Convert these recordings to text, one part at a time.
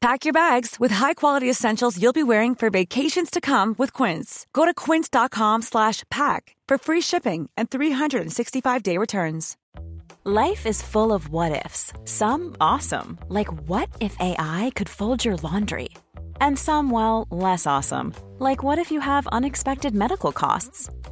Pack your bags with high-quality essentials you'll be wearing for vacations to come with Quince. Go to quince.com/pack for free shipping and 365-day returns. Life is full of what ifs. Some awesome, like what if AI could fold your laundry? And some well, less awesome, like what if you have unexpected medical costs?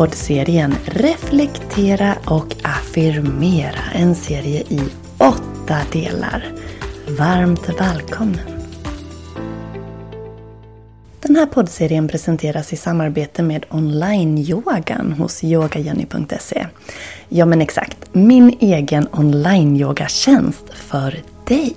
poddserien Reflektera och affirmera. En serie i åtta delar. Varmt välkommen! Den här poddserien presenteras i samarbete med online-yogan hos yogajenny.se. Ja men exakt, min egen online-yogatjänst för dig.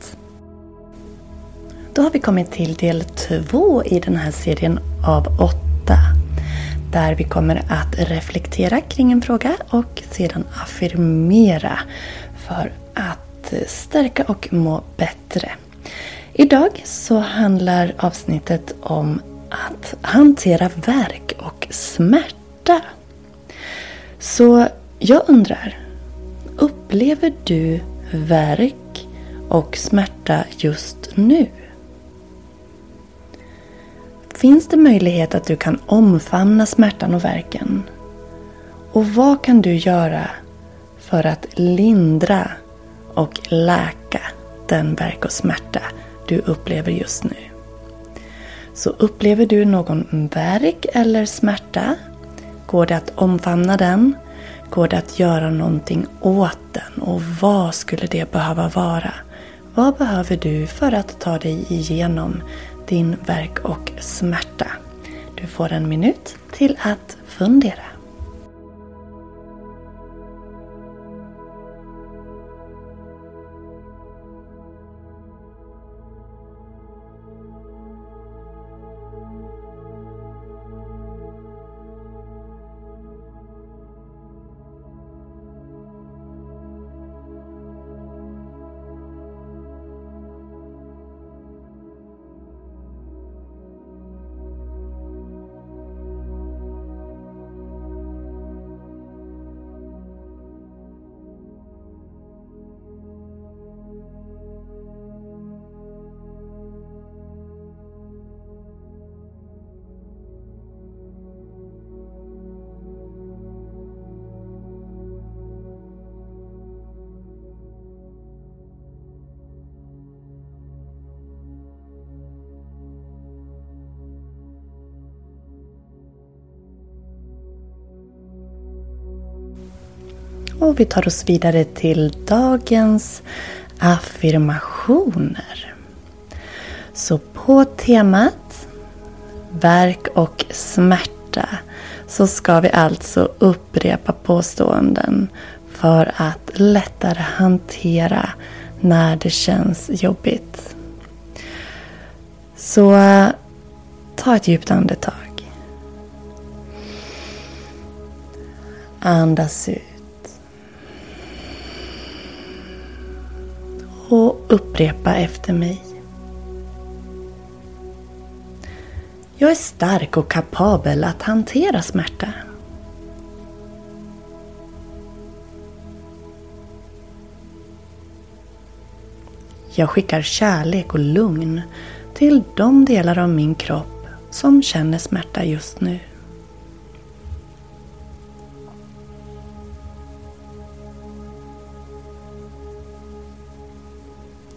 Då har vi kommit till del två i den här serien av åtta. Där vi kommer att reflektera kring en fråga och sedan affirmera för att stärka och må bättre. Idag så handlar avsnittet om att hantera värk och smärta. Så jag undrar, upplever du värk och smärta just nu? Finns det möjlighet att du kan omfamna smärtan och verken. Och vad kan du göra för att lindra och läka den verk och smärta du upplever just nu? Så upplever du någon verk eller smärta? Går det att omfamna den? Går det att göra någonting åt den? Och vad skulle det behöva vara? Vad behöver du för att ta dig igenom din verk och smärta. Du får en minut till att fundera. Och vi tar oss vidare till dagens affirmationer. Så på temat verk och smärta så ska vi alltså upprepa påståenden för att lättare hantera när det känns jobbigt. Så ta ett djupt andetag. Andas ut. Upprepa efter mig. Jag är stark och kapabel att hantera smärta. Jag skickar kärlek och lugn till de delar av min kropp som känner smärta just nu.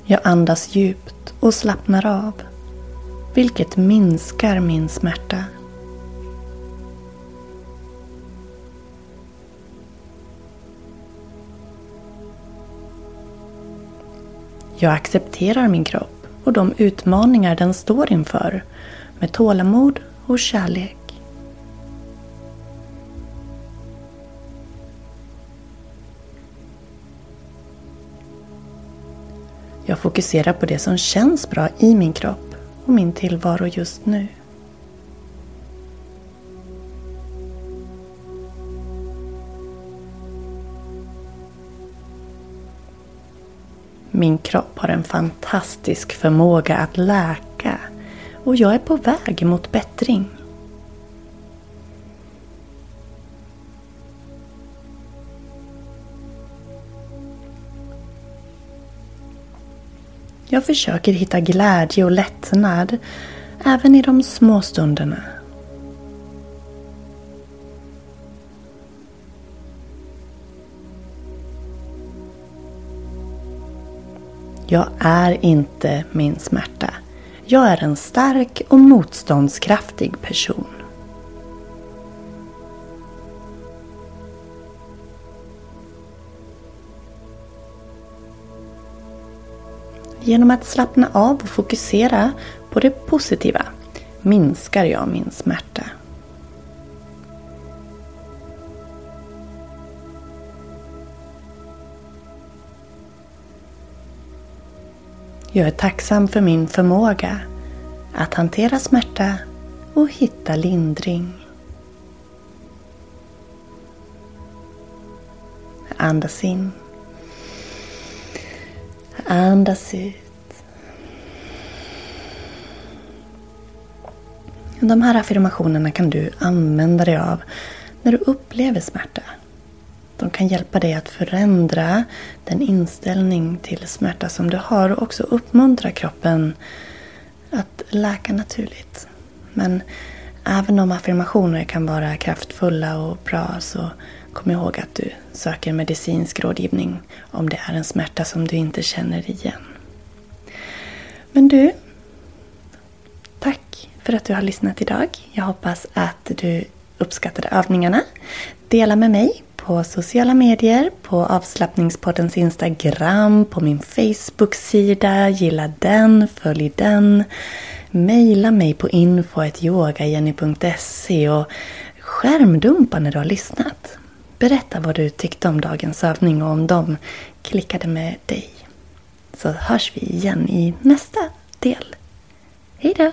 Jag andas djupt och slappnar av, vilket minskar min smärta. Jag accepterar min kropp och de utmaningar den står inför med tålamod och kärlek. Jag fokuserar på det som känns bra i min kropp och min tillvaro just nu. Min kropp har en fantastisk förmåga att läka och jag är på väg mot bättring. Jag försöker hitta glädje och lättnad även i de små stunderna. Jag är inte min smärta. Jag är en stark och motståndskraftig person. Genom att slappna av och fokusera på det positiva minskar jag min smärta. Jag är tacksam för min förmåga att hantera smärta och hitta lindring. Andas in. Andas ut. De här affirmationerna kan du använda dig av när du upplever smärta. De kan hjälpa dig att förändra den inställning till smärta som du har och också uppmuntra kroppen att läka naturligt. Men även om affirmationer kan vara kraftfulla och bra så kom ihåg att du söker medicinsk rådgivning om det är en smärta som du inte känner igen. Men du, för att du har lyssnat idag. Jag hoppas att du uppskattade övningarna. Dela med mig på sociala medier, på avslappningspoddens Instagram, på min Facebook-sida. Gilla den, följ den. Maila mig på info.yogajenny.se och skärmdumpa när du har lyssnat. Berätta vad du tyckte om dagens övning och om de klickade med dig. Så hörs vi igen i nästa del. Hejdå!